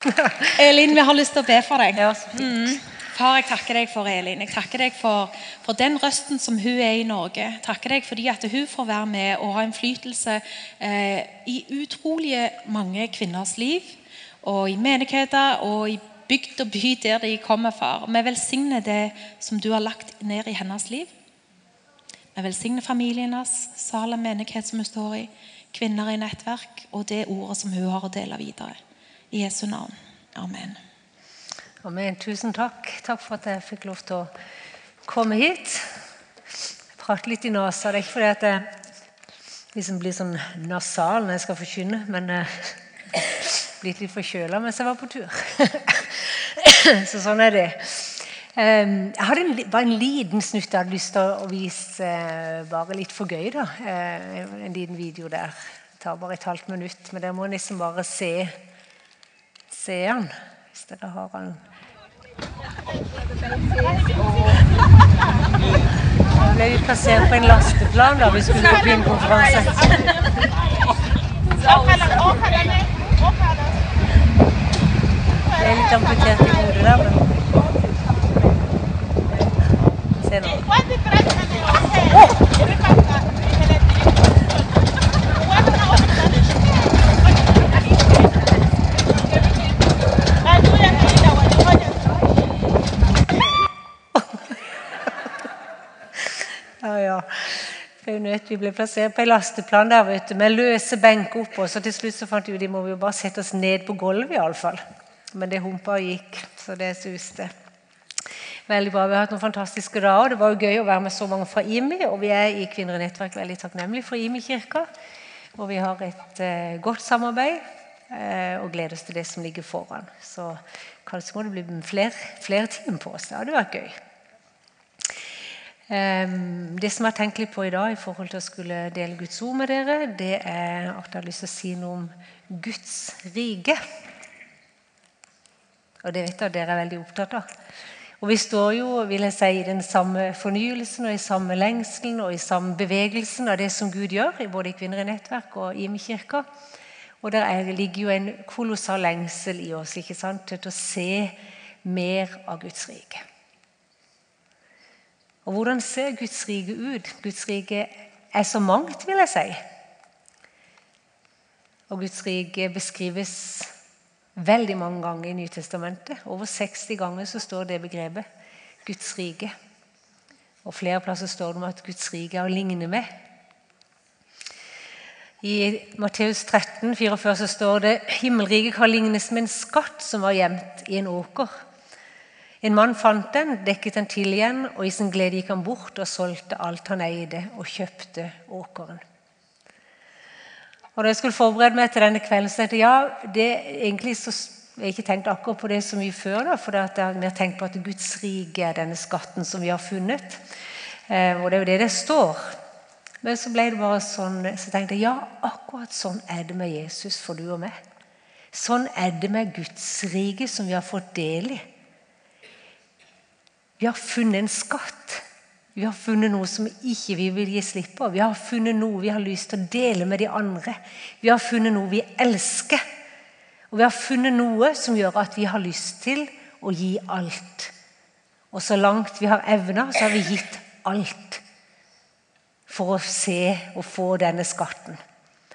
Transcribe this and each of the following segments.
Elin, vi har lyst til å be for deg. Ja, så fint. Mm. Far, jeg takker deg for Elin. Jeg takker deg for, for den røsten som hun er i Norge. Jeg takker deg fordi at hun får være med og ha innflytelse eh, i utrolige mange kvinners liv. Og i menigheter og i bygd og by der de kommer, far. Vi velsigner det som du har lagt ned i hennes liv. Vi velsigner familien hennes, Salem menighet som hun står i, kvinner i nettverk og det ordet som hun har å dele videre. I Jesu navn. Amen. Amen. Tusen takk. Takk for at jeg fikk lov til å komme hit. Jeg prater litt i nesa. Det er ikke fordi at jeg liksom blir sånn nasal når jeg skal forkynne, men jeg blitt litt forkjøla mens jeg var på tur. Så sånn er det. Um, jeg hadde en, bare en liten snutt jeg hadde lyst til å vise, uh, bare litt for gøy. da. Uh, en liten video der. Det tar bare et halvt minutt, men dere må liksom bare se, se den. Hvis dere har den. Nå ble vi plassert på en lasteplan da vi skulle på kvinnekonferanse. Jeg er litt amputert i hodet der, men Se nå. Nødt, vi ble plassert på en lasteplan der du, med løse benker oppå. Så til slutt så fant vi ut de må vi jo bare sette oss ned på gulvet, iallfall. Men det humpa og gikk, så det suste. Veldig bra. Vi har hatt noen fantastiske dager. Det var jo gøy å være med så mange fra IMI. Og vi er i Kvinner i nettverk veldig takknemlige for IMI-kirka. Og vi har et eh, godt samarbeid eh, og gleder oss til det som ligger foran. Så kanskje må det bli flere, flere timer på oss. Det hadde vært gøy. Um, det som jeg har tenkt litt på i dag i forhold til å skulle dele Guds ord med dere, det er at jeg har lyst til å si noe om Guds rike. Og det vet jeg at dere er veldig opptatt av. Og Vi står jo vil jeg si, i den samme fornyelsen og i samme lengselen og i samme bevegelsen av det som Gud gjør, både i Kvinner i nettverk og i kirka. Og der er, ligger jo en kolossal lengsel i oss ikke sant, til å se mer av Guds rike. Og hvordan ser Guds rike ut? Guds rike er så mangt, vil jeg si. Og Guds rike beskrives veldig mange ganger i Nytestamentet. Over 60 ganger så står det begrepet Guds rike. Og flere plasser står det om at Guds rike er å ligne med. I Matteus 13, 44 så står det himmelriket kan lignes med en skatt som var gjemt i en åker. En mann fant den, dekket den til igjen, og i sin glede gikk han bort og solgte alt han eide, og kjøpte åkeren. Og Da jeg skulle forberede meg til denne kvelden, så tenkte jeg ja, det egentlig så jeg har ikke tenkt akkurat på det så mye før, da, for jeg har mer tenkt på at Guds rike er denne skatten som vi har funnet. Eh, og det er jo det det står. Men så ble det bare sånn, så tenkte jeg ja, akkurat sånn er det med Jesus for du og meg. Sånn er det med Guds rike som vi har fått del i. Vi har funnet en skatt. Vi har funnet noe som ikke vi vil gi slipp på. Vi har funnet noe vi har lyst til å dele med de andre. Vi har funnet noe vi elsker. Og vi har funnet noe som gjør at vi har lyst til å gi alt. Og så langt vi har evna, så har vi gitt alt for å se og få denne skatten.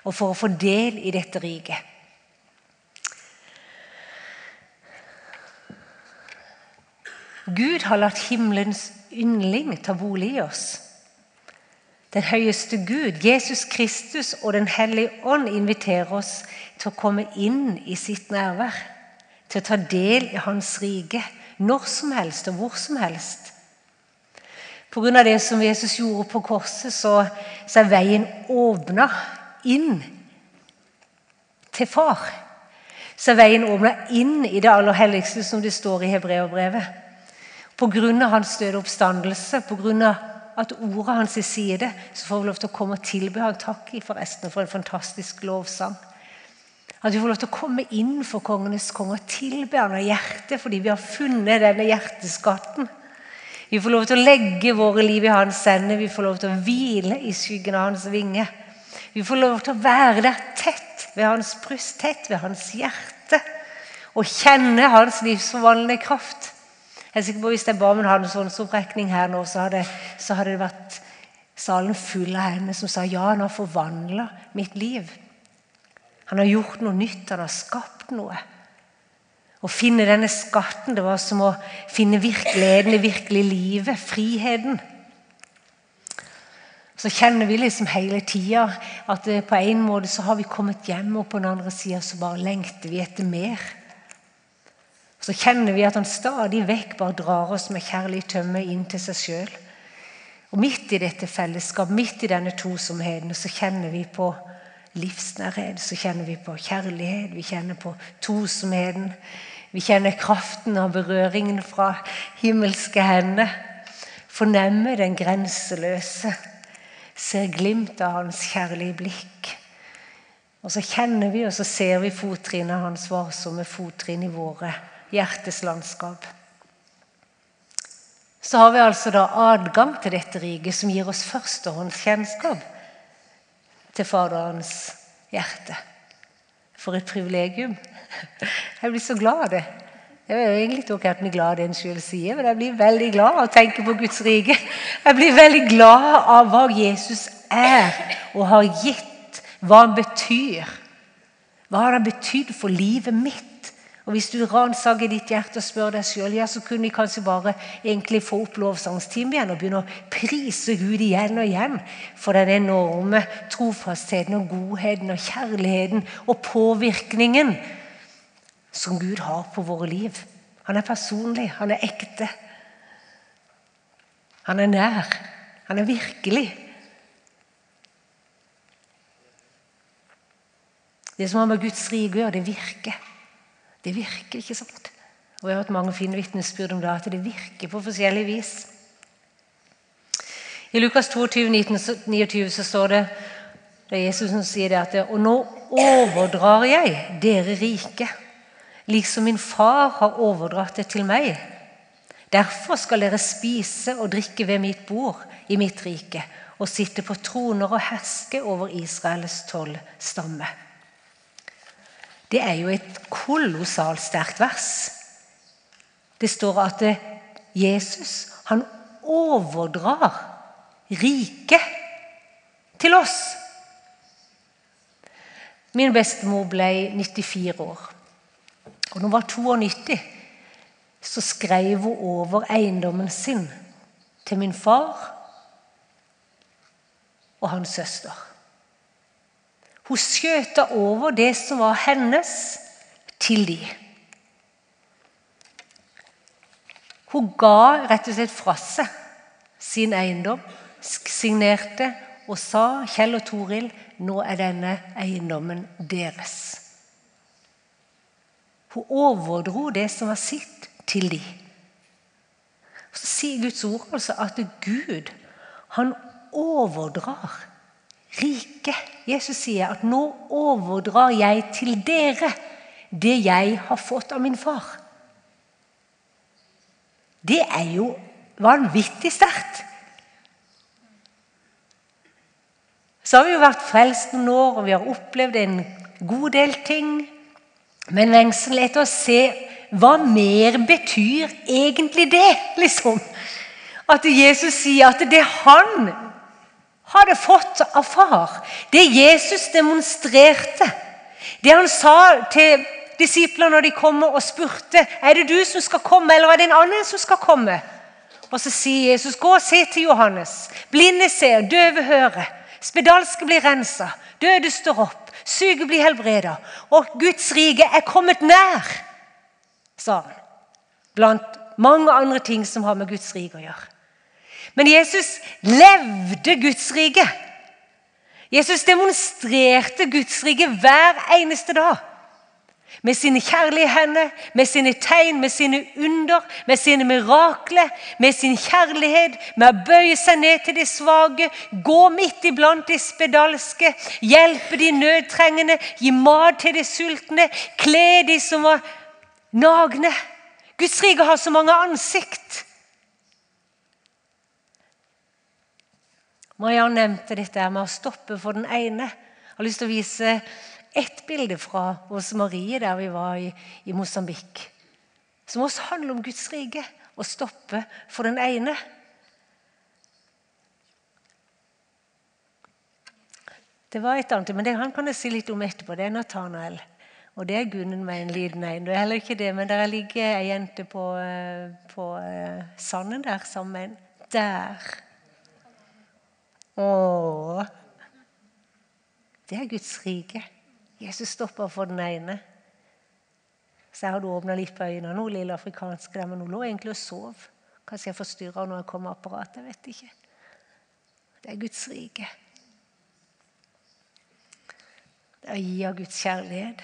Og for å få del i dette riket. Gud har latt himmelens yndling ta bolig i oss. Den høyeste Gud, Jesus Kristus og Den hellige ånd inviterer oss til å komme inn i sitt nærvær. Til å ta del i Hans rike når som helst og hvor som helst. Pga. det som Jesus gjorde på korset, så, så er veien åpna inn til Far. Så er veien åpna inn i det aller helligste, som det står i Hebreerbrevet. Pga. hans døde oppstandelse, pga. at ordet hans sier det, så får vi lov til å komme og tilbe ham. Takk forresten for en fantastisk lovsang. At vi får lov til å komme inn for kongenes konge og tilbe ham av hjertet fordi vi har funnet denne hjerteskatten. Vi får lov til å legge våre liv i hans ende. Vi får lov til å hvile i skyggen av hans vinge. Vi får lov til å være der tett ved hans bryst, tett ved hans hjerte. og kjenne hans livsforvandlende kraft. Jeg er sikker på Hvis jeg ba om en håndsopprekning opprekning her nå, så hadde, så hadde det vært salen full av henne som sa ja, han har forvandla mitt liv. Han har gjort noe nytt, han har skapt noe. Å finne denne skatten, det var som å finne virkeligheten i virkelig livet, friheten. Så kjenner vi liksom hele tida at på en måte så har vi kommet hjem, og på den andre sida så bare lengter vi etter mer. Så kjenner vi at han stadig vekk bare drar oss med kjærlig tømme inn til seg sjøl. Og midt i dette fellesskapet, midt i denne tosomheten, så kjenner vi på livsnærhet. Så kjenner vi på kjærlighet, vi kjenner på tosomheten. Vi kjenner kraften av berøringen fra himmelske hender. Fornemmer den grenseløse. Ser glimt av hans kjærlige blikk. Og så kjenner vi og så ser vi fottrinnene hans varsomme fottrinn i våre hjertes landskap. Så har vi altså da adgang til dette riket som gir oss førstehåndskjennskap til Faderens hjerte. For et privilegium. Jeg blir så glad av det. Jeg er egentlig ikke helt glad av det en sjøl sier, men jeg blir veldig glad av å tenke på Guds rike. Jeg blir veldig glad av hva Jesus er og har gitt, hva han betyr. Hva har han betydd for livet mitt? Og Hvis du ransaker ditt hjerte og spør deg sjøl, ja, så kunne vi kanskje bare egentlig få opp lovsangstime igjen og begynne å prise Gud igjen og igjen for den enorme trofastheten og godheten og kjærligheten og påvirkningen som Gud har på våre liv. Han er personlig, han er ekte. Han er nær. Han er virkelig. Det som har med Guds rike å gjøre, det virker. Det virker, ikke sant? Og Jeg har hatt mange fine vitnesbyrd om det, at det virker på forskjellig vis. I Lukas 22, 19, 29 så står det det er Jesus som sier det at Og nå overdrar jeg dere rike, liksom min far har overdratt det til meg. Derfor skal dere spise og drikke ved mitt bord i mitt rike og sitte på troner og herske over Israels tolv stammer. Det er jo et kolossalt sterkt vers. Det står at Jesus han overdrar riket til oss. Min bestemor ble 94 år. Og når hun var 92, så skrev hun over eiendommen sin til min far og hans søster. Hun skjøta over det som var hennes, til de. Hun ga rett og slett fra seg sin eiendom, signerte og sa Kjell og Toril, nå er denne eiendommen deres. Hun overdro det som var sitt, til de. Så sier Guds ord altså at Gud han overdrar rike. Jesus sier at 'nå overdrar jeg til dere det jeg har fått av min far'. Det er jo vanvittig sterkt. Så har vi jo vært frelst noen år, og vi har opplevd en god del ting. Men lengsel etter å se hva mer betyr egentlig det, liksom. At Jesus sier at det er hadde fått av far. Det Jesus demonstrerte, det han sa til disiplene når de kommer og spurte er det du som skal komme, eller er det en annen som skal komme. Og Så sier Jesus, gå og se til Johannes. Blinde ser, døve hører. Spedalske blir rensa, døde står opp, syke blir helbreda. Og Guds rike er kommet nær, sa han. Blant mange andre ting som har med Guds rike å gjøre. Men Jesus levde Guds rike. Jesus demonstrerte Guds rike hver eneste dag. Med sine kjærlige hender, med sine tegn, med sine under, med sine mirakler, med sin kjærlighet, med å bøye seg ned til de svake, gå midt iblant de spedalske, hjelpe de nødtrengende, gi mat til de sultne, kle de som var nagne. Guds rike har så mange ansikt. Mariann nevnte dette med å stoppe for den ene. Jeg har lyst til å vise ett bilde fra hos Marie der vi var i, i Mosambik. Som også handler om Guds rike. Å stoppe for den ene. Det var et annet, men det han kan jeg si litt om etterpå. Det er Nathanael. Og det er Gunnen med en liten en. Det er heller ikke det, men der ligger ei jente på, eh, på uh, sanden der sammen. Der. Åh. Det er Guds rike. Jesus stopper for den ene. Så jeg hadde åpna litt på øynene. Noe lille afrikansk der, men hun lå egentlig og sov. Kanskje jeg forstyrra når jeg kom med apparatet. Jeg vet ikke. Det er Guds rike. Det er å gi av Guds kjærlighet.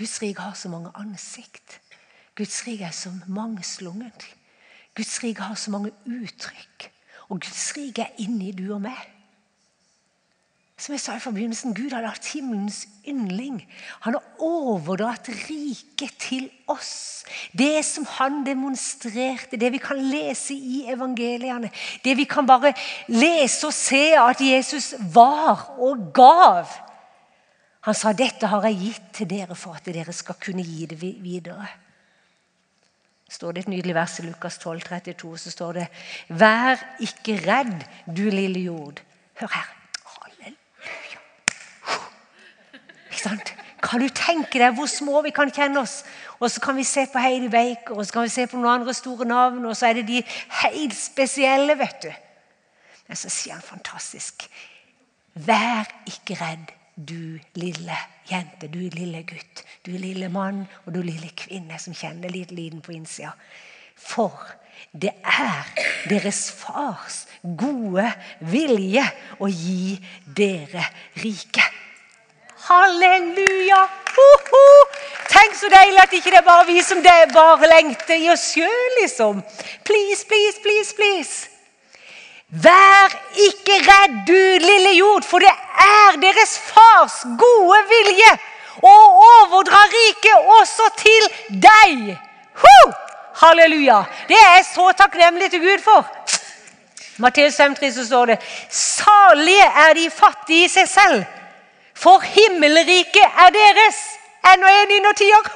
Guds rike har så mange ansikt. Guds rike er så mangslungent. Guds rike har så mange uttrykk. Og Guds rike er inni du og meg. Som jeg sa i forbindelsen, Gud har lagt himmelens yndling. Han har overdratt riket til oss. Det som han demonstrerte, det vi kan lese i evangeliene. Det vi kan bare lese og se at Jesus var og gav. Han sa dette har jeg gitt til dere for at dere skal kunne gi det videre. Står det et nydelig vers i Lukas 12, 32, så står det Vær ikke redd, du lille jord. Hør her. Ikke sant? Kan du tenke deg hvor små vi kan kjenne oss? Og så kan vi se på Heidi Baker og så kan vi se på noen andre store navn, og så er det de helt spesielle, vet du. Men så sier han fantastisk Vær ikke redd, du lille jente, du lille gutt, du lille mann og du lille kvinne som kjenner litt liden på innsida. For det er deres fars gode vilje å gi dere riket. Halleluja! Ho, ho. Tenk så deilig at ikke det er bare vi som det bare lengter i oss sjøl, liksom. Please, please, please, please. Vær ikke redd, du lille jord, for det er deres fars gode vilje å overdra riket også til deg. Ho! Halleluja! Det er jeg så takknemlig til Gud for. Matteus 5,3 så står det Salige er de fattige i seg selv for himmelriket er deres. Enda en innertier.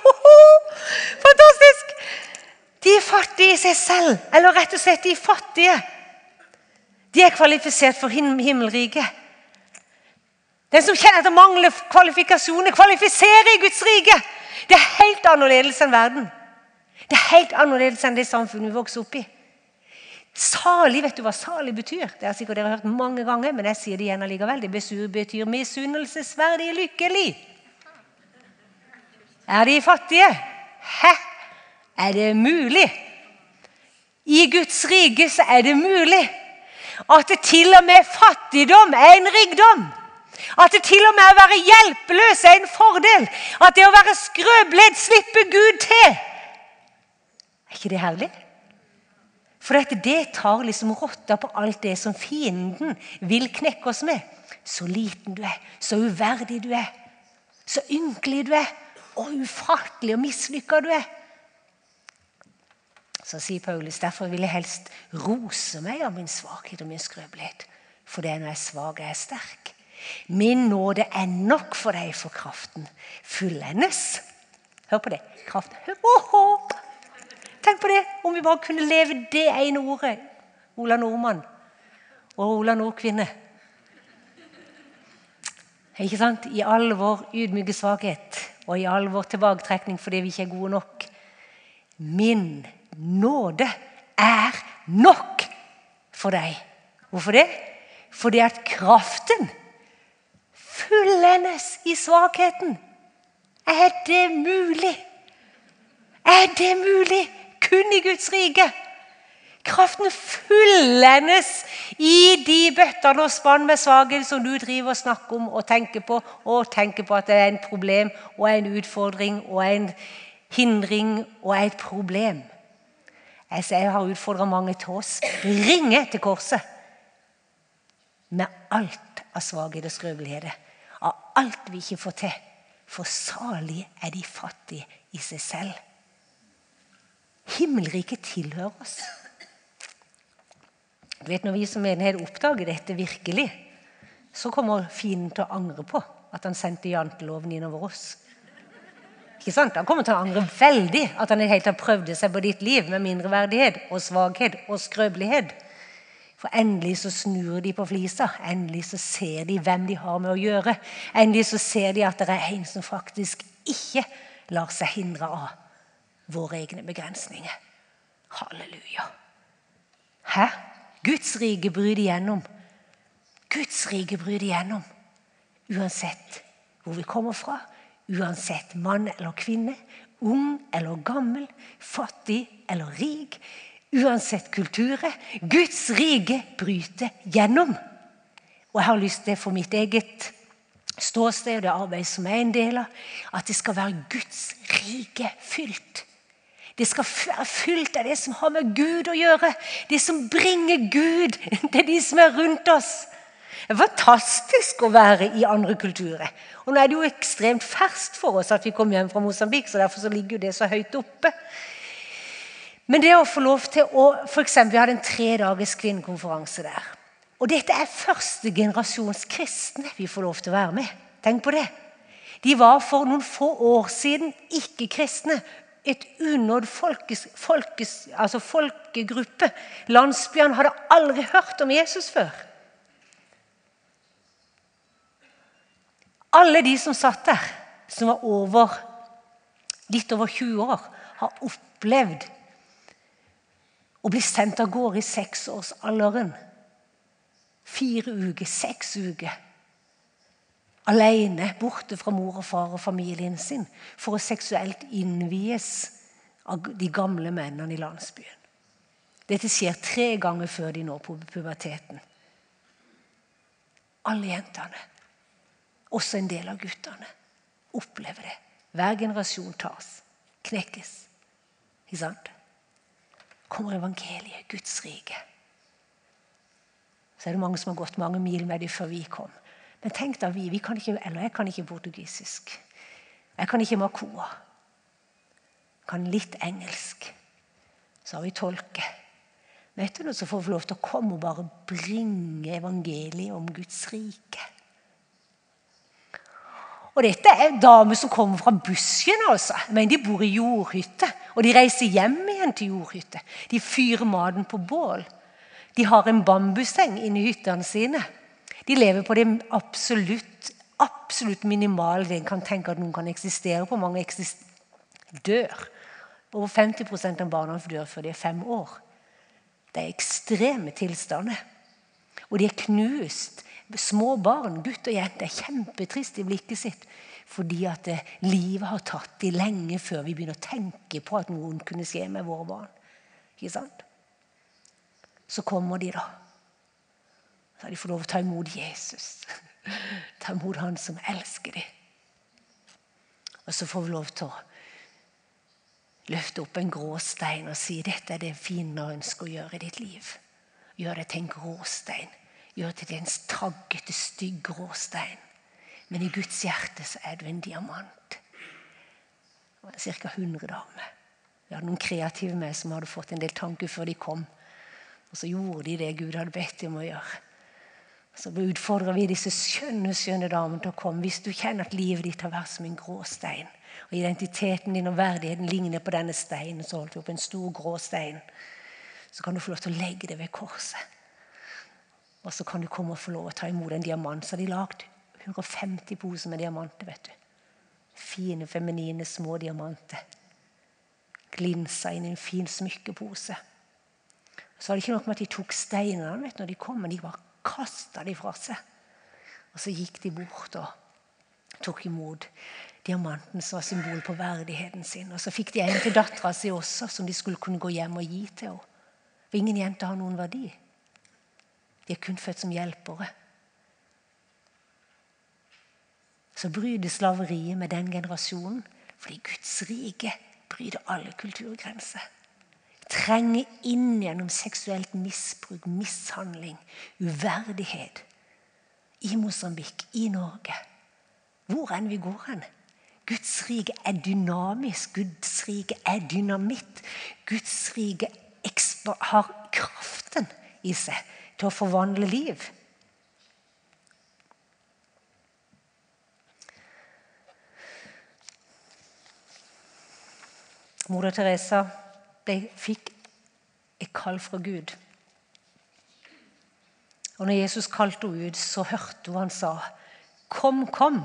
Fantastisk! De fattige i seg selv. Eller rett og slett, de fattige. De er kvalifisert for himmelriket. Den som kjenner at det mangler kvalifikasjoner, kvalifiserer i Guds rike. Det er helt annerledes enn verden. Det er helt annerledes enn det samfunnet vi vokser opp i. Salig, vet du hva salig betyr? Det har sikkert dere hørt mange ganger, men jeg sier det igjen allikevel. Det betyr misunnelsesverdig lykkelig. Er de fattige? Hæ? Er det mulig? I Guds rike så er det mulig at det til og med fattigdom er en rikdom. At det til og med å være hjelpeløs er en fordel. At det å være skrøbledd slipper Gud til. Er ikke det herlig? For dette, det tar liksom rotta på alt det som fienden vil knekke oss med. Så liten du er, så uverdig du er, så ynkelig du er, og ufattelig og mislykka du er. Så sier Paulus derfor vil jeg helst rose meg av min svakhet og min skrøpelighet. For det er når jeg er svak, jeg er sterk. Min nåde er nok for deg, for kraften fullendes. Hør på det. Kraft. Oh. Tenk på det, om vi bare kunne leve det ene ordet. Ola Nordmann og Ola Nordkvinne. Ikke sant? I all vår ydmyke svakhet og i all vår tilbaketrekning fordi vi ikke er gode nok. Min nåde er nok for deg. Hvorfor det? Fordi at kraften fullendes i svakheten. Er det mulig? Er det mulig? kun i Guds rike. Kraften fullendes i de bøttene og spann med svakhet som du driver og snakker om og tenker på, og tenker på at det er en problem og en utfordring og en hindring og et problem. Jeg har utfordra mange til å springe til korset med alt av svakhet og skrøpeligheter. Av alt vi ikke får til. For salige er de fattige i seg selv. Himmelriket tilhører oss. Du vet, Når vi som menighet oppdager dette virkelig, så kommer fienden til å angre på at han sendte janteloven innover oss. Ikke sant? Han kommer til å angre veldig at han i hele tatt prøvde seg på ditt liv med mindreverdighet og svakhet og skrøpelighet. For endelig så snur de på flisa. Endelig så ser de hvem de har med å gjøre. Endelig så ser de at det er en som faktisk ikke lar seg hindre av våre egne begrensninger. Halleluja. Hæ? Guds rike bryter igjennom. Guds rike bryter igjennom. Uansett hvor vi kommer fra, uansett mann eller kvinne, ung eller gammel, fattig eller rik, uansett kulturer. Guds rike bryter gjennom. Og jeg har lyst til for mitt eget ståsted og det arbeidet som jeg er en del av, at det skal være Guds rike fylt. Det skal være fylt av det som har med Gud å gjøre. Det som bringer Gud til de som er rundt oss. Det er fantastisk å være i andre kulturer. Og Nå er det jo ekstremt ferskt for oss at vi kom hjem fra Mosambik, så derfor så ligger jo det så høyt oppe. Men det å få lov til å for eksempel, Vi hadde en tre dagers kvinnekonferanse der. Og dette er første generasjons kristne vi får lov til å være med. Tenk på det. De var for noen få år siden ikke-kristne. Et unådd altså folkegruppe. Landsbyene hadde aldri hørt om Jesus før. Alle de som satt der, som var over, litt over 20 år, har opplevd å bli sendt av gårde i seksårsalderen. Fire uker, seks uker. Alene, borte fra mor og far og familien sin for å seksuelt innvies av de gamle mennene i landsbyen. Dette skjer tre ganger før de når puberteten. Alle jentene, også en del av guttene, opplever det. Hver generasjon tas, knekkes. Ikke sant? kommer evangeliet, Guds rike. Så er det mange som har gått mange mil med det før vi kom. Men tenk da vi, vi kan ikke, eller jeg kan ikke portugisisk. Jeg kan ikke makoa. Kan litt engelsk. Så har vi tolke. Vet du, noe, Så får vi lov til å komme og bare bringe evangeliet om Guds rike. Og dette er damer som kommer fra busken. altså. Men de bor i jordhytte. Og de reiser hjem igjen til jordhytte. De fyrer maten på bål. De har en bambusseng inni hyttene sine. De lever på det absolutt, absolutt minimale en kan tenke at noen kan eksistere på. Mange dør. Over 50% av barna dør før de er fem år. Det er ekstreme tilstander. Og de er knust små barn, gutt og jente, er kjempetrist i blikket sitt. Fordi at eh, livet har tatt de lenge før vi begynner å tenke på at noen kunne skje med våre barn. Ikke sant? Så kommer de, da. Så har de fått lov å ta imot Jesus. Ta imot Han som elsker dem. Og så får vi lov til å løfte opp en grå stein og si dette er det fine ønsker å gjøre i ditt liv. Gjør det til en grå stein gjør til en taggete, stygg gråstein. Men i Guds hjerte så er du en diamant. Ca. 100 damer. Vi hadde noen kreative med som hadde fått en del tanker før de kom. Og så gjorde de det Gud hadde bedt dem å gjøre. Så utfordrer vi disse skjønne skjønne damene til å komme. Hvis du kjenner at livet ditt har vært som en grå stein, og identiteten din og verdigheten ligner på denne steinen, så holdt vi opp en stor grå stein, så kan du få lov til å legge det ved korset. Og så kan du komme og få lov å ta imot en diamant. Så har de lagd 150 poser med diamanter. vet du. Fine, feminine, små diamanter. Glinsa inn i en fin smykkepose. Så var det ikke nok med at de tok steinene vet du, når de kom, men de bare kasta de fra seg. Og så gikk de bort og tok imot diamanten som var symbol på verdigheten sin. Og så fikk de en til dattera si også, som de skulle kunne gå hjem og gi til henne. For ingen jente har noen verdi. De er kun født som hjelpere. Så bryter slaveriet med den generasjonen fordi Guds rike bryter alle kulturgrenser. Trenger inn gjennom seksuelt misbruk, mishandling, uverdighet. I Mosambik, i Norge. Hvor enn vi går hen. Guds rike er dynamisk. Guds rike er dynamitt. Guds rike har kraften i seg til å forvandle liv. Moder Teresa ble, fikk et kall fra Gud. Og når Jesus kalte henne ut, så hørte hun han sa, 'Kom, kom,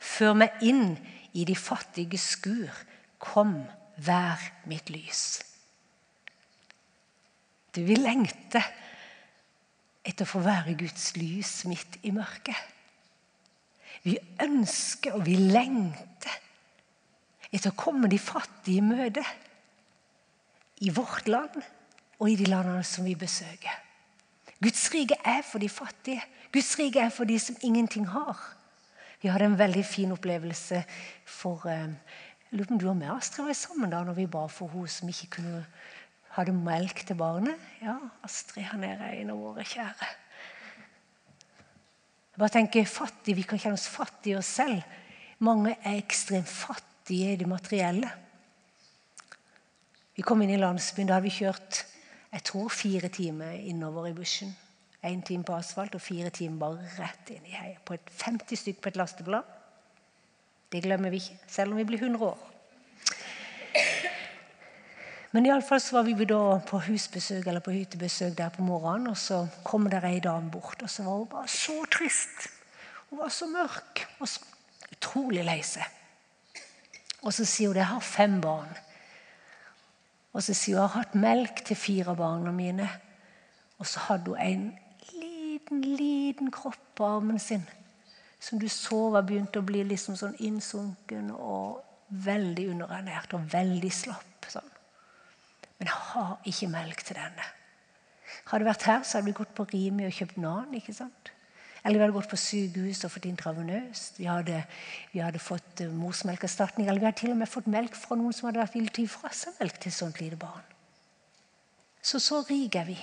før meg inn i de fattige skur. Kom, vær mitt lys.' Du, vi lengter etter å få være Guds lys midt i mørket. Vi ønsker og vi lengter etter å komme de fattige i møte. I vårt land og i de landene som vi besøker. Guds rike er for de fattige. Guds rike er for de som ingenting har. Vi hadde en veldig fin opplevelse for eh, Jeg lurer på om du og med, Astrid var sammen da når vi ba for hun som ikke kunne hadde melk til barnet. Ja, Astrid han er en av våre kjære. Jeg bare tenker fattig, Vi kan kjenne oss fattige oss selv. Mange er ekstremt fattige i det materielle. Vi kom inn i landsbyen. Da hadde vi kjørt jeg tror fire timer innover i bushen. Én time på asfalt og fire timer bare rett inn i heia. På et 50 stykk på et lasteblad. Det glemmer vi ikke, selv om vi blir 100 år. Men iallfall så var vi da på husbesøk eller på hyttebesøk der på morgenen, og så kom det ei dame bort, og så var hun bare så trist. Hun var så mørk og så utrolig lei seg. Og så sier hun jeg har fem barn. Og så sier hun jeg har hatt melk til fire barna mine. Og så hadde hun en liten, liten kropp på armen sin som du så var begynt å bli liksom sånn innsunken og veldig underernært og veldig slapp. sånn. Men jeg har ikke melk til denne. Hadde det vært her, så hadde vi gått på Rimi og kjøpt nan. ikke sant? Eller vi hadde gått på sykehus og fått intravenøst. Vi hadde, vi hadde fått uh, morsmelkerstatning. Eller vi hadde til og med fått melk fra noen som hadde vært villig til å gi fra seg melk til sånt lite barn. Så så rike er vi.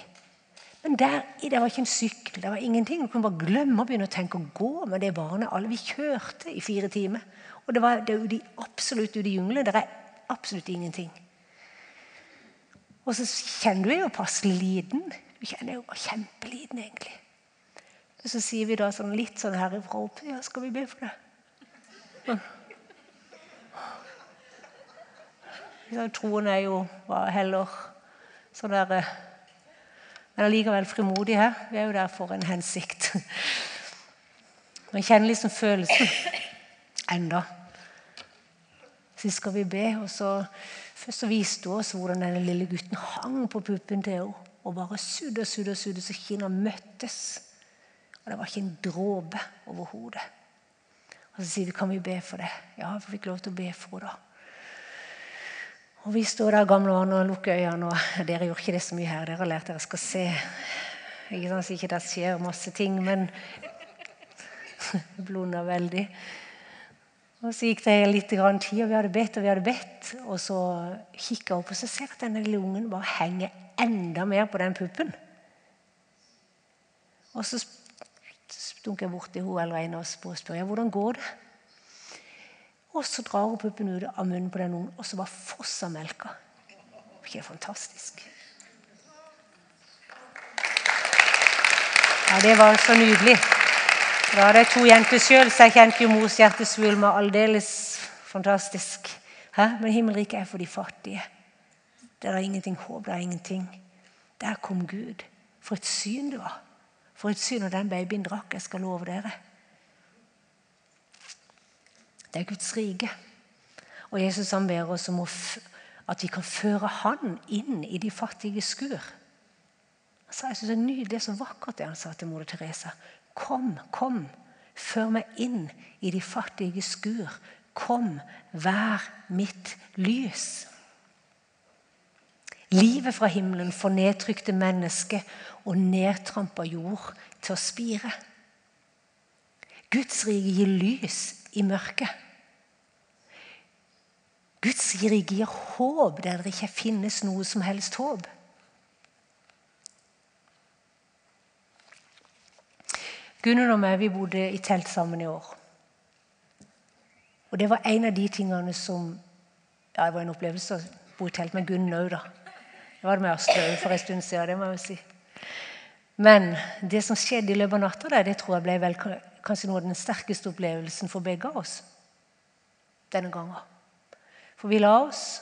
Men der det var ikke en sykkel, det var ingenting. Du kunne bare glemme å begynne å tenke å gå med det barnet. Alle vi kjørte i fire timer. Og det var det ute, absolutt ute i junglene. Det er absolutt ingenting. Og så kjenner du jo passelig liten. Du kjenner jo kjempeliten, egentlig. Og så sier vi da sånn litt sånn herifra opp Ja, skal vi be for det? Ja, troen er jo heller sånn der Men allikevel frimodig her. Vi er jo der for en hensikt. Man kjenner liksom følelsen enda. Så skal vi be, og så Så viste hun oss hvordan denne lille gutten hang på puppen til henne og bare sudde og sudde og sudde så kinna møttes. Og det var ikke en dråpe over hodet. Og så sier vi kan vi be for det. Ja, vi fikk lov til å be for henne. da. Og Vi står der gamle mann og lukker øynene. og Dere gjorde ikke det så mye her. Dere har lært dere skal se. Ikke sant, så ikke det skjer masse ting, men blunda veldig. Og Så gikk det litt tid, og vi hadde bedt og vi hadde bedt. Og så kikker jeg opp og så ser jeg at denne lille ungen bare henger enda mer på den puppen. Og så stunker jeg bort til henne eller en av oss og spør jeg, hvordan går det. Og så drar hun puppen ut av munnen på den ungen, og så bare fosser melka. Det er fantastisk? Ja, Det var så nydelig. Da er det to jenter sjøl, så jeg kjente jo mors hjertesvulm aldeles fantastisk. Hæ? Men himmelriket er for de fattige. Det er ingenting håp, det er ingenting. Der kom Gud. For et syn det var. For et syn når den babyen drakk. Jeg skal love dere. Det er Guds rike. Og Jesus han ber oss om at vi kan føre Han inn i de fattige skur. Han jeg synes Det er nydelig, det er så vakkert det han sa til moder Teresa. Kom, kom, før meg inn i de fattige skur. Kom, vær mitt lys. Livet fra himmelen får nedtrykte mennesker og nedtrampa jord til å spire. Guds rike gir lys i mørket. Guds rike gir håp der det ikke finnes noe som helst håp. Gunnar og meg vi bodde i telt sammen i år. Og Det var en av de tingene som ja, Det var en opplevelse å bo i telt med Gunnar òg, da. Det var det med Astrid for en stund siden. det må jeg si. Men det som skjedde i løpet av natta, det tror jeg ble vel kanskje noe av den sterkeste opplevelsen for begge av oss denne gangen. For vi la oss,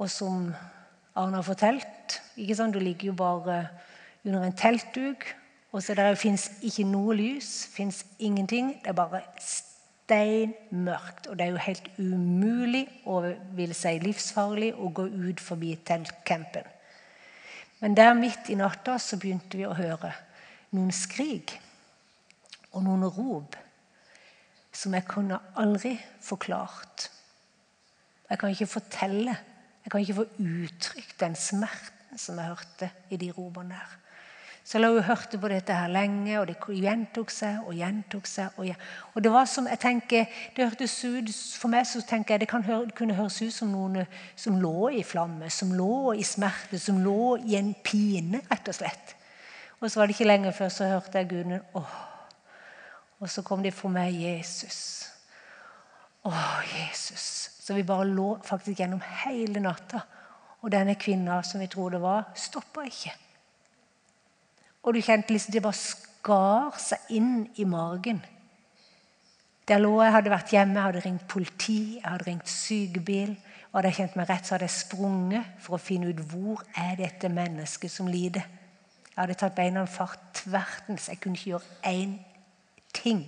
Og som Arne har fortalt, ikke sant? du ligger jo bare under en teltduk. Og så der fins ikke noe lys, fins ingenting. Det er bare steinmørkt. Og det er jo helt umulig og vil si livsfarlig å gå ut forbi teltcampen. Men der midt i natta så begynte vi å høre noen skrik og noen rop som jeg kunne aldri forklart. Jeg kan ikke fortelle, jeg kan ikke få uttrykt den smerten som jeg hørte i de ropene der. Så la hun hørte på dette her lenge, og det gjentok seg og gjentok seg. Og, og det var som, jeg tenker, det hørtes ut, For meg så tenker jeg det høre, kunne høres ut som noen som lå i flamme, som lå i smerte, som lå i en pine, rett og slett. Og så var det ikke lenge før så hørte jeg Guden åh. Og så kom det for meg Jesus. Å, Jesus. Så vi bare lå faktisk gjennom hele natta. Og denne kvinna som vi tror det var, stoppa ikke. Og du kjente liksom det bare skar seg inn i magen. Der lå jeg, hadde vært hjemme, jeg hadde ringt politi, jeg hadde ringt sykebil. Og hadde jeg kjent meg rett, så hadde jeg sprunget for å finne ut hvor er dette mennesket som lider. Jeg hadde tatt beina fart tvertens. Jeg kunne ikke gjøre én ting.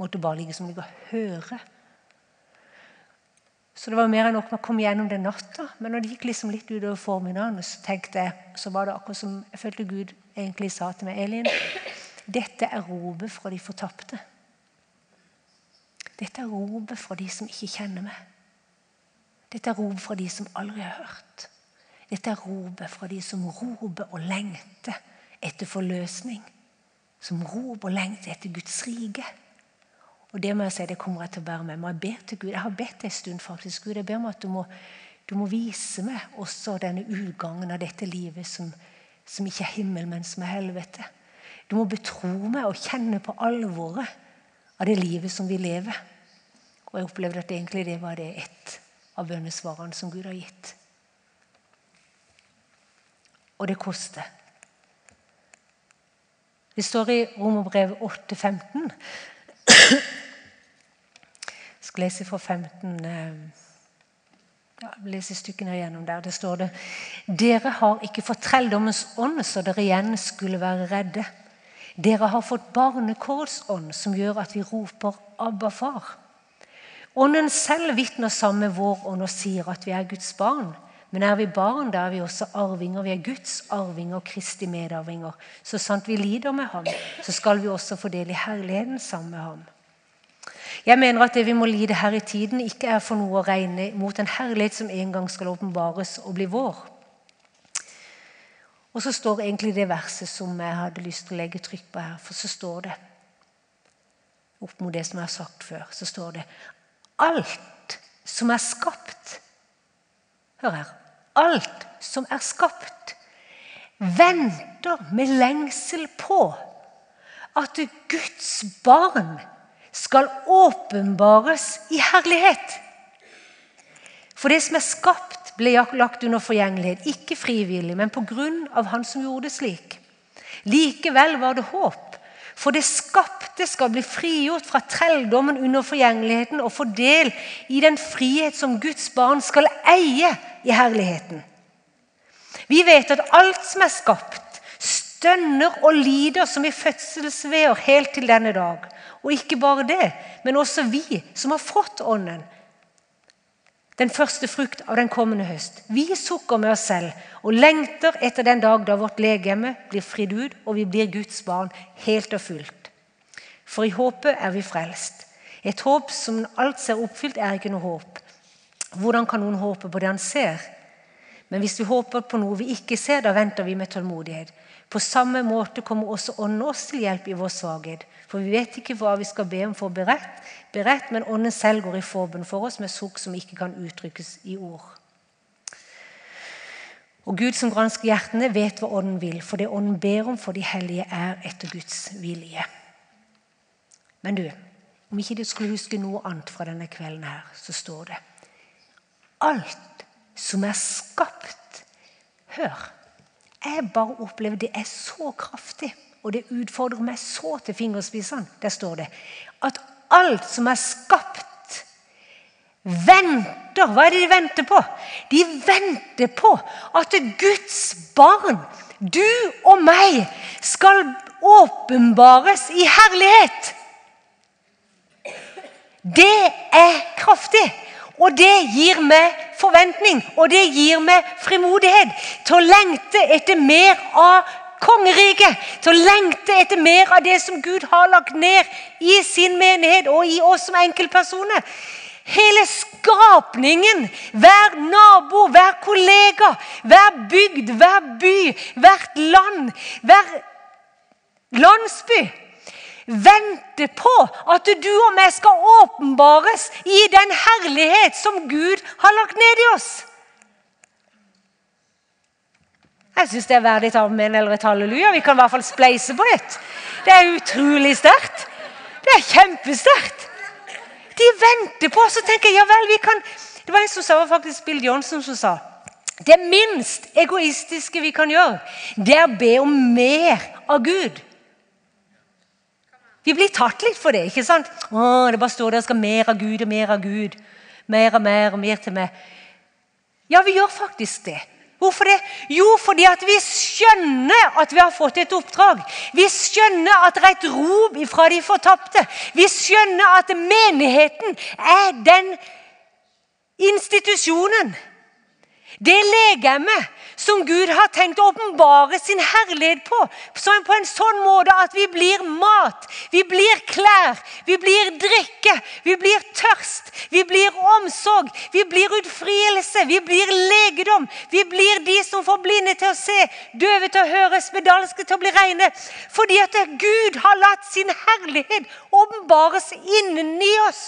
Måtte bare ligge som ligge og høre. Så det var mer enn nok med å komme gjennom den natta. Men når det gikk liksom litt utover formiddagen, så tenkte jeg, så var det akkurat som jeg følte Gud egentlig sa til meg Elin, dette er ropet fra de fortapte. Dette er ropet fra de som ikke kjenner meg. Dette er ropet fra de som aldri har hørt. Dette er ropet fra de som roper og lengter etter forløsning. Som roper og lengter etter Guds rike. Og det må jeg si, det kommer jeg til å bære med meg. Jeg ber til Gud, jeg har bedt en stund faktisk. Gud, jeg ber om at du må, du må vise meg også denne utgangen av dette livet som, som ikke er himmel, men som er helvete. Du må betro meg og kjenne på alvoret av det livet som vi lever. Og jeg opplevde at egentlig det var det ett av bønnesvarene som Gud har gitt. Og det koster. Det står i Romerbrevet 8,15 Jeg skal lese fra 15 eh, ja, lese stykkene igjennom der. Det står det Dere har ikke fått trelldommens ånd, så dere igjen skulle være redde. Dere har fått barnekårsånd, som gjør at vi roper 'Abba, far'. Ånden selv vitner sammen med vår ånd og sier at vi er Guds barn. Men er vi barn, da er vi også arvinger. Vi er Guds arvinger og Kristi medarvinger. Så sant vi lider med ham, så skal vi også få del i herligheten sammen med ham. Jeg mener at det vi må lide her i tiden, ikke er for noe å regne mot en herlighet som en gang skal åpenbares og bli vår. Og så står egentlig det verset som jeg hadde lyst til å legge trykk på her. For så står det, opp mot det som jeg har sagt før, så står det Alt som er skapt Hør her. Alt som er skapt, venter med lengsel på at Guds barn skal åpenbares i herlighet. For det som er skapt, ble lagt under forgjengelighet, ikke frivillig, men på grunn av Han som gjorde det slik. Likevel var det håp, for det skapte skal bli frigjort fra trelldommen under forgjengeligheten og få del i den frihet som Guds barn skal eie i herligheten. Vi vet at alt som er skapt, stønner og lider som i fødselsveer helt til denne dag. Og ikke bare det, men også vi som har fått Ånden. Den første frukt av den kommende høst. Vi sukker med oss selv og lengter etter den dag da vårt legeme blir fridd ut og vi blir Guds barn helt og fullt. For i håpet er vi frelst. Et håp som alt ser oppfylt, er ikke noe håp. Hvordan kan noen håpe på det han ser? Men hvis vi håper på noe vi ikke ser, da venter vi med tålmodighet. På samme måte kommer også Ånden oss til hjelp i vår svakhet. For vi vet ikke hva vi skal be om for beredt, beredt men Ånden selv går i forbund for oss med sukk som ikke kan uttrykkes i ord. Og Gud som gransker hjertene, vet hva Ånden vil, for det Ånden ber om for de hellige, er etter Guds vilje. Men du, om ikke du skulle huske noe annet fra denne kvelden her, så står det Alt som er skapt Hør. Jeg bare opplever det er så kraftig og det utfordrer meg så til fingerspissene. Der står det at alt som er skapt, venter. Hva er det de venter på? De venter på at Guds barn, du og meg, skal åpenbares i herlighet. Det er kraftig. Og det gir meg forventning, og det gir meg frimodighet til å lengte etter mer av kongeriket. Til å lengte etter mer av det som Gud har lagt ned i sin menighet og i oss som enkeltpersoner. Hele skapningen, hver nabo, hver kollega, hver bygd, hver by, hvert land, hver landsby venter på at du og vi skal åpenbares i den herlighet som Gud har lagt ned i oss. Jeg syns det er verdig et amen eller et halleluja. Vi kan i hvert fall spleise på et. Det er utrolig sterkt. Det er kjempesterkt. De venter på, så tenker jeg ja vel, vi kan Det var en som sa, faktisk Bill Johnson som sa det minst egoistiske vi kan gjøre, det er å be om mer av Gud. Vi blir tatt litt for det. ikke sant? Å, Det bare står der skal mer av Gud og mer av Gud. Mer og mer og mer til meg. Ja, vi gjør faktisk det. Hvorfor det? Jo, fordi at vi skjønner at vi har fått et oppdrag. Vi skjønner at det er et rop fra de fortapte. Vi skjønner at menigheten er den institusjonen, det legemet som Gud har tenkt å åpenbare sin herlighet på. På en sånn måte at vi blir mat, vi blir klær, vi blir drikke, vi blir tørst, vi blir omsorg, vi blir utfrielse, vi blir legedom. Vi blir de som får blinde til å se, døve til å høre, spedalske til å bli reine. Fordi at Gud har latt sin herlighet åpenbares inni oss.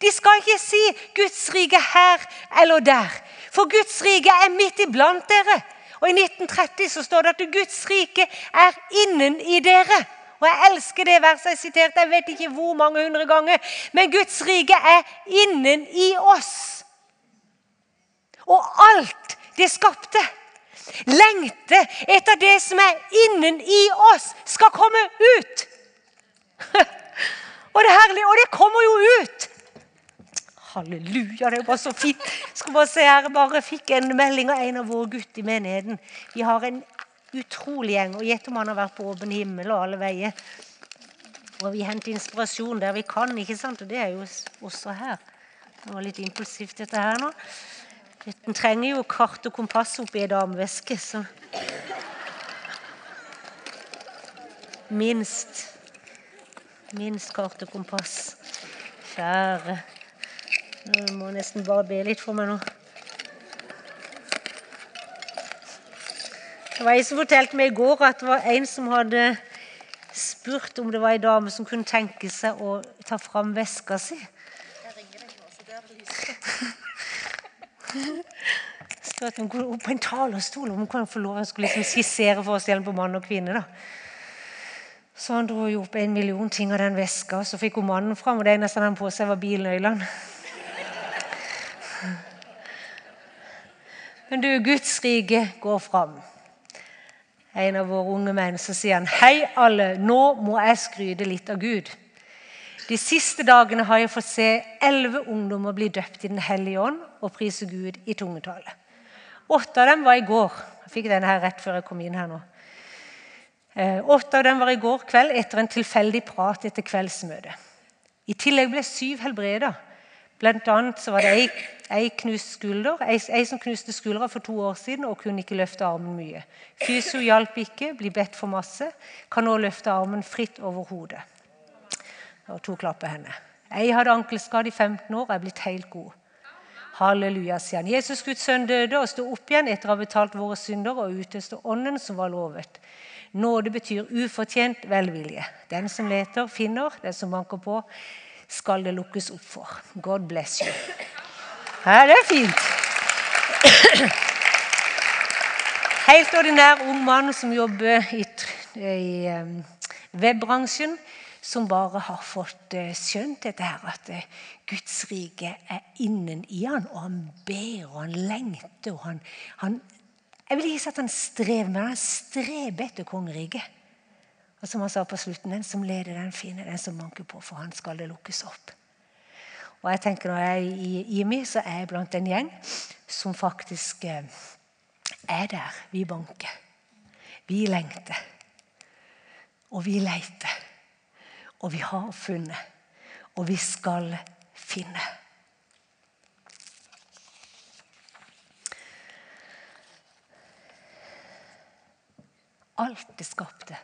De skal ikke si 'Guds rike her eller der'. For Guds rike er midt iblant dere. Og I 1930 så står det at Guds rike er innen i dere. Og Jeg elsker det verset jeg siterte jeg vet ikke hvor mange hundre ganger. Men Guds rike er innen i oss. Og alt det skapte, lengter etter det som er innen i oss, skal komme ut. og det er herlig, og det kommer jo ut. Halleluja, det er bare så fint. Skal bare se her, bare fikk en melding av en av våre gutter i menigheten. Vi har en utrolig gjeng. og Gjett om han har vært på åpen himmel og alle veier. Og Vi henter inspirasjon der vi kan, ikke sant? og det er jo også her. Det var litt impulsivt, dette her nå. En trenger jo kart og kompass oppi ei dameveske, så Minst. Minst kart og kompass. Kjære jeg må nesten bare be litt for meg nå. Det var ei som fortalte meg i går at det var en som hadde spurt om det var ei dame som kunne tenke seg å ta fram veska si. Så at hun går opp på en talerstol om hun kunne få lov å liksom skissere forskjellen på mann og kvinne. da. Så han dro jo opp en million ting av den veska, og så fikk hun mannen fram. Og det eneste han hadde på seg, var bilnøklene. Men du, Guds rike går fram. En av våre unge menn så sier han, 'Hei, alle, nå må jeg skryte litt av Gud.' De siste dagene har jeg fått se elleve ungdommer bli døpt i Den hellige ånd og prise Gud i tungetale. Åtte av dem var i går. Jeg fikk denne her rett før jeg kom inn her nå. Eh, åtte av dem var i går kveld etter en tilfeldig prat etter kveldsmøtet. I tillegg ble syv helbreda. Blant annet så var det ei, ei knust skulder, ei, ei, som knuste skuldra for to år siden og kunne ikke løfte armen mye. Fysio hjalp ikke, blir bedt for masse. Kan nå løfte armen fritt over hodet. Og to klapper henne. Ei hadde ankelskade i 15 år og er blitt helt god. Halleluja, sier han. Jesus Guds sønn døde og sto opp igjen etter å ha betalt våre synder og utøste ånden som var lovet. Nåde betyr ufortjent velvilje. Den som leter, finner. Den som banker på, skal det lukkes opp for. God bless you. Ja, det er fint. Helt ordinær ung mann som jobber i, i webbransjen, som bare har fått uh, skjønt dette her, at uh, Guds rike er innen i han, og han ber og han lengter. og han, han Jeg vil ikke si at han strever, men han streber etter kongeriket. Og som han sa på slutten, den som leder, den finner den som banker på, for han skal det lukkes opp. Og jeg tenker Når jeg er i IMI, så er jeg blant en gjeng som faktisk eh, er der. Vi banker. Vi lengter. Og vi leter. Og vi har funnet. Og vi skal finne. Alt det skapte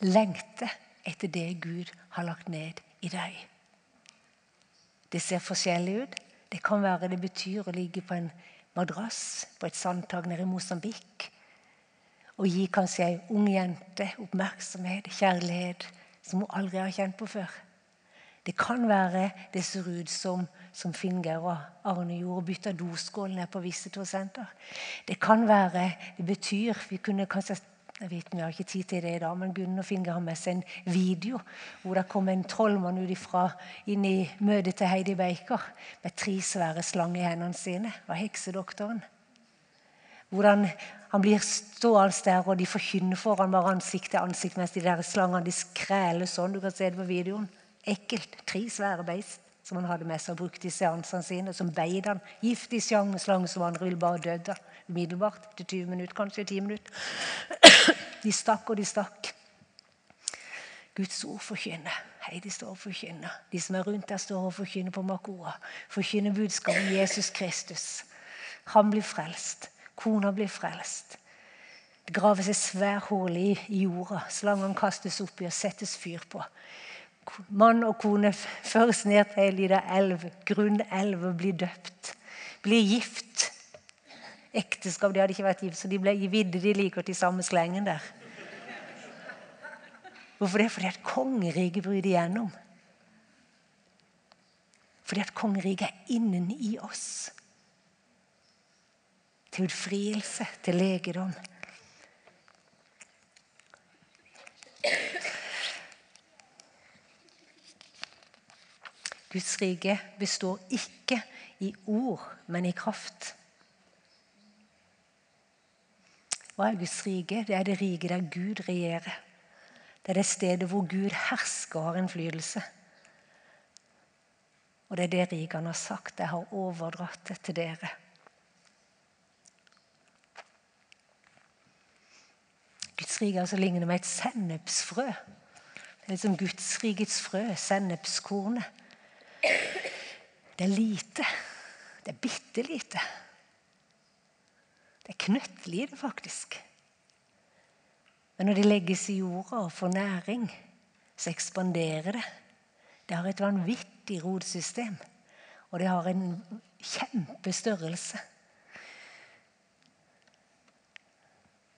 lengter etter det Gud har lagt ned i deg. Det ser forskjellig ut. Det kan være det betyr å ligge på en madrass på et sandtak nede i Mosambik og gi kanskje ei ung jente oppmerksomhet, kjærlighet, som hun aldri har kjent på før. Det kan være det ser ut som, som Finger og Arne gjorde, bytta doskål ned på Visitor Center. Det kan være det betyr Vi kunne kanskje jeg vet, Vi har ikke tid til det i dag, men Gunn og Finger har med seg en video hvor det kom en trollmann ut ifra inn i møtet til Heidi Baker med tre svære slanger i hendene sine. Det var heksedoktoren. Hvordan han blir stående der, og de forkynner foran bare ansikt til ansikt mens de der slangene de skræler sånn. Du kan se det på videoen. Ekkelt. Tre svære beist som han hadde med seg og brukte i seansene sine. Som beit han. Giftig slange som andre ville bare dødd av umiddelbart. Til 20 minutter, kanskje 10 minutter. De stakk og de stakk. Guds ord forkynner. Heidi står og forkynner. De som er rundt der, står og forkynner på Makora. Forkynner budskapet om Jesus Kristus. Han blir frelst. Kona blir frelst. Det graves et svært hull i jorda. Slangene kastes oppi og settes fyr på mann og kone føres ned til ei lita elv, grunnelv, og blir døpt. Blir gift. Ekteskap de hadde ikke vært gift, så de ble vidde de liker til samme slengen der. Hvorfor det? Fordi at kongeriket bryter igjennom. Fordi at kongeriket er innen i oss. Til utfrielse, til legedom. Guds rike består ikke i ord, men i kraft. Hva er Guds rike? Det er det rike der Gud regjerer. Det er det stedet hvor Gud hersker og har innflytelse. Og det er det riket han har sagt. Jeg har overdratt det til dere. Guds rike altså ligner med et sennepsfrø. Det er liksom Guds rikets frø, sennepskornet. Det er lite. Det er bitte lite. Det er knøttlite, faktisk. Men når det legges i jorda og får næring, så ekspanderer det. Det har et vanvittig rotsystem, og det har en kjempestørrelse.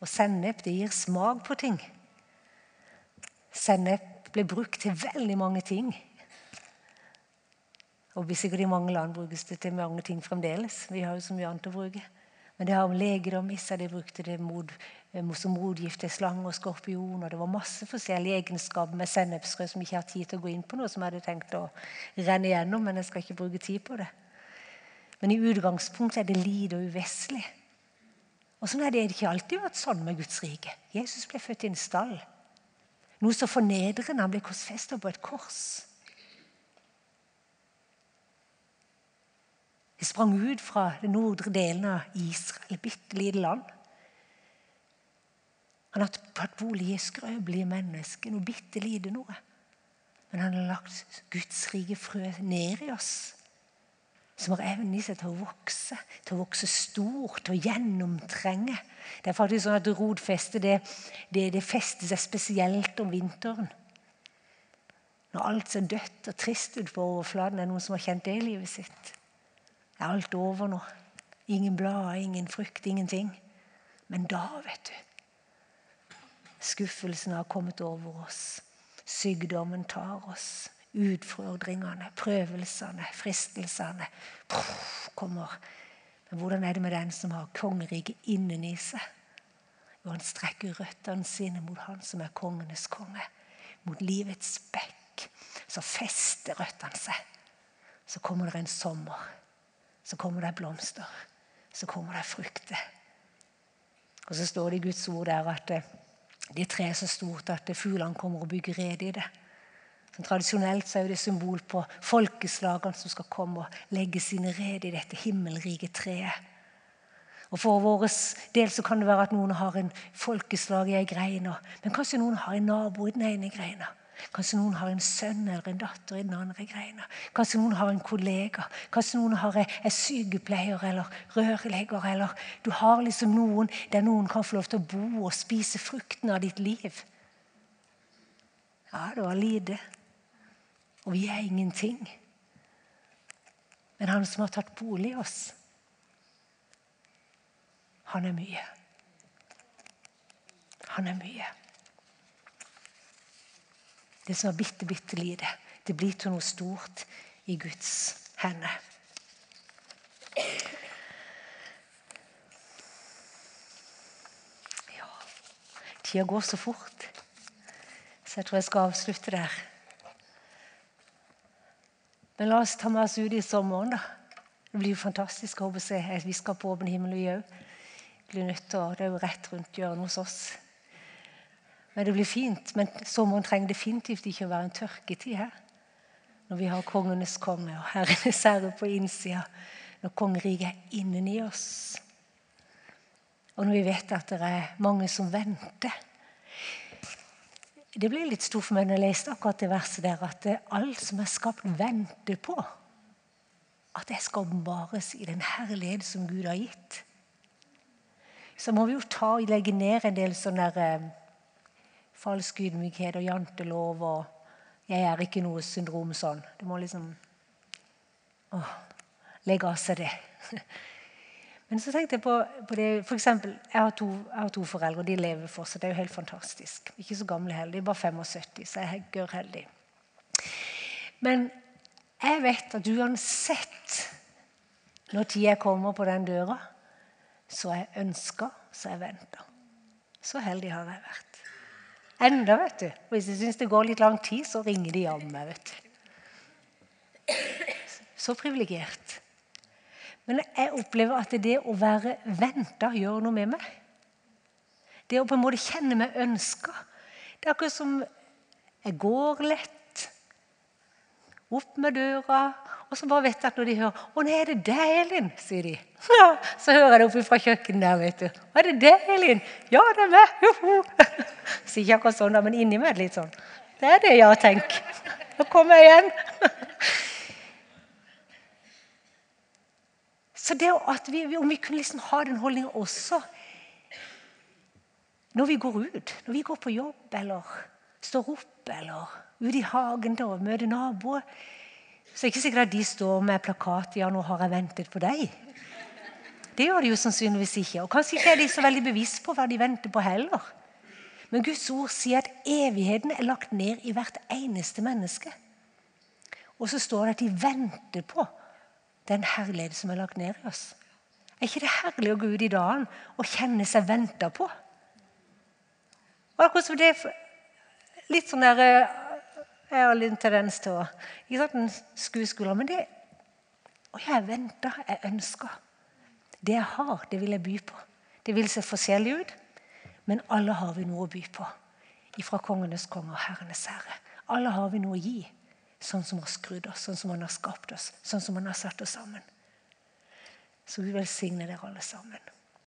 Og sennep det gir smak på ting. Sennep ble brukt til veldig mange ting og sikkert i mange land brukes det til mange ting fremdeles. Vi har jo så mye annet å bruke. Men det har om legedom i seg. De brukte det mod, eh, som motgift til slange og skorpion. Og det var masse forskjellige egenskaper med sennepsfrø som jeg ikke har tid til å gå inn på nå, som jeg hadde tenkt å renne igjennom, men jeg skal ikke bruke tid på det. Men i utgangspunktet er det lite og uvesentlig. Og sånn er det ikke alltid vært sånn med Guds rike. Jesus ble født i en stall. Noe så fornedrende. Han ble korsfesta på et kors. Det sprang ut fra den nordre delen av Israel, et bitte lite land. Han har tatt bolig i skrøpelige mennesker, noe bitte lite noe. Men han har lagt Guds rike frø ned i oss, som har evnen i seg til å vokse, til å vokse stort, til å gjennomtrenge. Det er faktisk sånn at Rotfestet det, det, det fester seg spesielt om vinteren. Når alt ser dødt og trist ut på overflaten. Er det noen som har kjent det i livet sitt? Er alt over nå. Ingen blader, ingen frukt, ingenting. Men da, vet du Skuffelsen har kommet over oss. Sykdommen tar oss. Utfordringene, prøvelsene, fristelsene kommer. Men hvordan er det med den som har kongeriket inneni seg? Jo, han strekker røttene sine mot han som er kongenes konge. Mot livets bekk. Så fester røttene seg. Så kommer det en sommer så kommer det blomster. Så kommer det frukter. Og så står det i Guds ord der at eh, det treet er så stort at fuglene kommer og bygger rede i det. Så tradisjonelt så er det symbol på folkeslagene som skal komme og legge sine red i dette himmelrike treet. Og For vår del så kan det være at noen har en folkeslag i ei grein, men kanskje noen har en nabo i den ene greina. Kanskje noen har en sønn eller en datter i den andre greina. Kanskje noen har en kollega. Kanskje noen har en sykepleier eller rørlegger. Eller du har liksom noen der noen kan få lov til å bo og spise frukten av ditt liv. Ja, det var lite. Og vi er ingenting. Men han som har tatt bolig i oss, han er mye. Han er mye. Det som er bitte, bitte lite, det blir til noe stort i Guds hender. Ja Tida går så fort, så jeg tror jeg skal avslutte der. Men la oss ta med oss ut i sommeren, da. Det blir jo fantastisk. å se. Vi skal på åpen himmel, vi òg Det er jo rett rundt hjørnet hos oss. Men det blir fint. Men sommeren trenger definitivt ikke å være en tørketid her. Når vi har kongenes konge og herrenes herre på innsida. Når kongeriket er inni oss. Og når vi vet at det er mange som venter. Det ble litt stort for meg når jeg leste akkurat det verset der, at alt som er skapt, venter på at det skal åpenbares i den herlighet som Gud har gitt så må vi jo ta og legge ned en del sånne der eh, falsk ydmykhet og jantelov og 'jeg er ikke noe syndrom' sånn. Du må liksom å, legge av seg det. Men så tenkte jeg på, på det for eksempel, jeg har, to, jeg har to foreldre, og de lever fortsatt. Det er jo helt fantastisk. Ikke så gamle heller. De er bare 75, så jeg er gørrheldig. Men jeg vet at uansett når tida kommer på den døra, så jeg ønska, så jeg venta. Så heldig har jeg vært. Enda, vet du. Hvis jeg syns det går litt lang tid, så ringer de om meg. vet du. Så privilegert. Men jeg opplever at det å være venta gjør noe med meg. Det å på en måte kjenne meg ønska. Det er akkurat som jeg går lett. Opp med døra, og så bare vet jeg at når de hører 'Å, nei, er det deg, Elin?' sier de. Så hører jeg det oppe fra kjøkkenet der. vet du. 'Er det deg, Elin?' 'Ja, det er meg.' Sier ikke akkurat sånn, men inni meg litt sånn. 'Det er det, ja, tenk. Nå kommer jeg igjen.' Så det at vi, Om vi kunne liksom ha den holdninga også når vi går ut, når vi går på jobb eller står opp eller ute i hagen og møter naboer så er det er ikke sikkert at de står med plakat ja, nå har jeg ventet på deg. Det gjør de jo sannsynligvis ikke. Og Kanskje ikke er de så veldig bevisst på hva de venter på heller. Men Guds ord sier at evigheten er lagt ned i hvert eneste menneske. Og så står det at de venter på den herlighet som er lagt ned i oss. Er ikke det herlig å gå ut i dagen og kjenne seg venta på? Akkurat som det Litt sånn der eh, jeg har litt tendens til å Ikke sant, en skuespiller, men det Og jeg venter, jeg ønsker. Det jeg har, det vil jeg by på. Det vil se forskjellig ut, men alle har vi noe å by på. Ifra kongenes konge og herrenes herre. Alle har vi noe å gi. Sånn som har skrudd oss, sånn som han har skapt oss, sånn som han har satt oss sammen. Så vi velsigner dere alle sammen.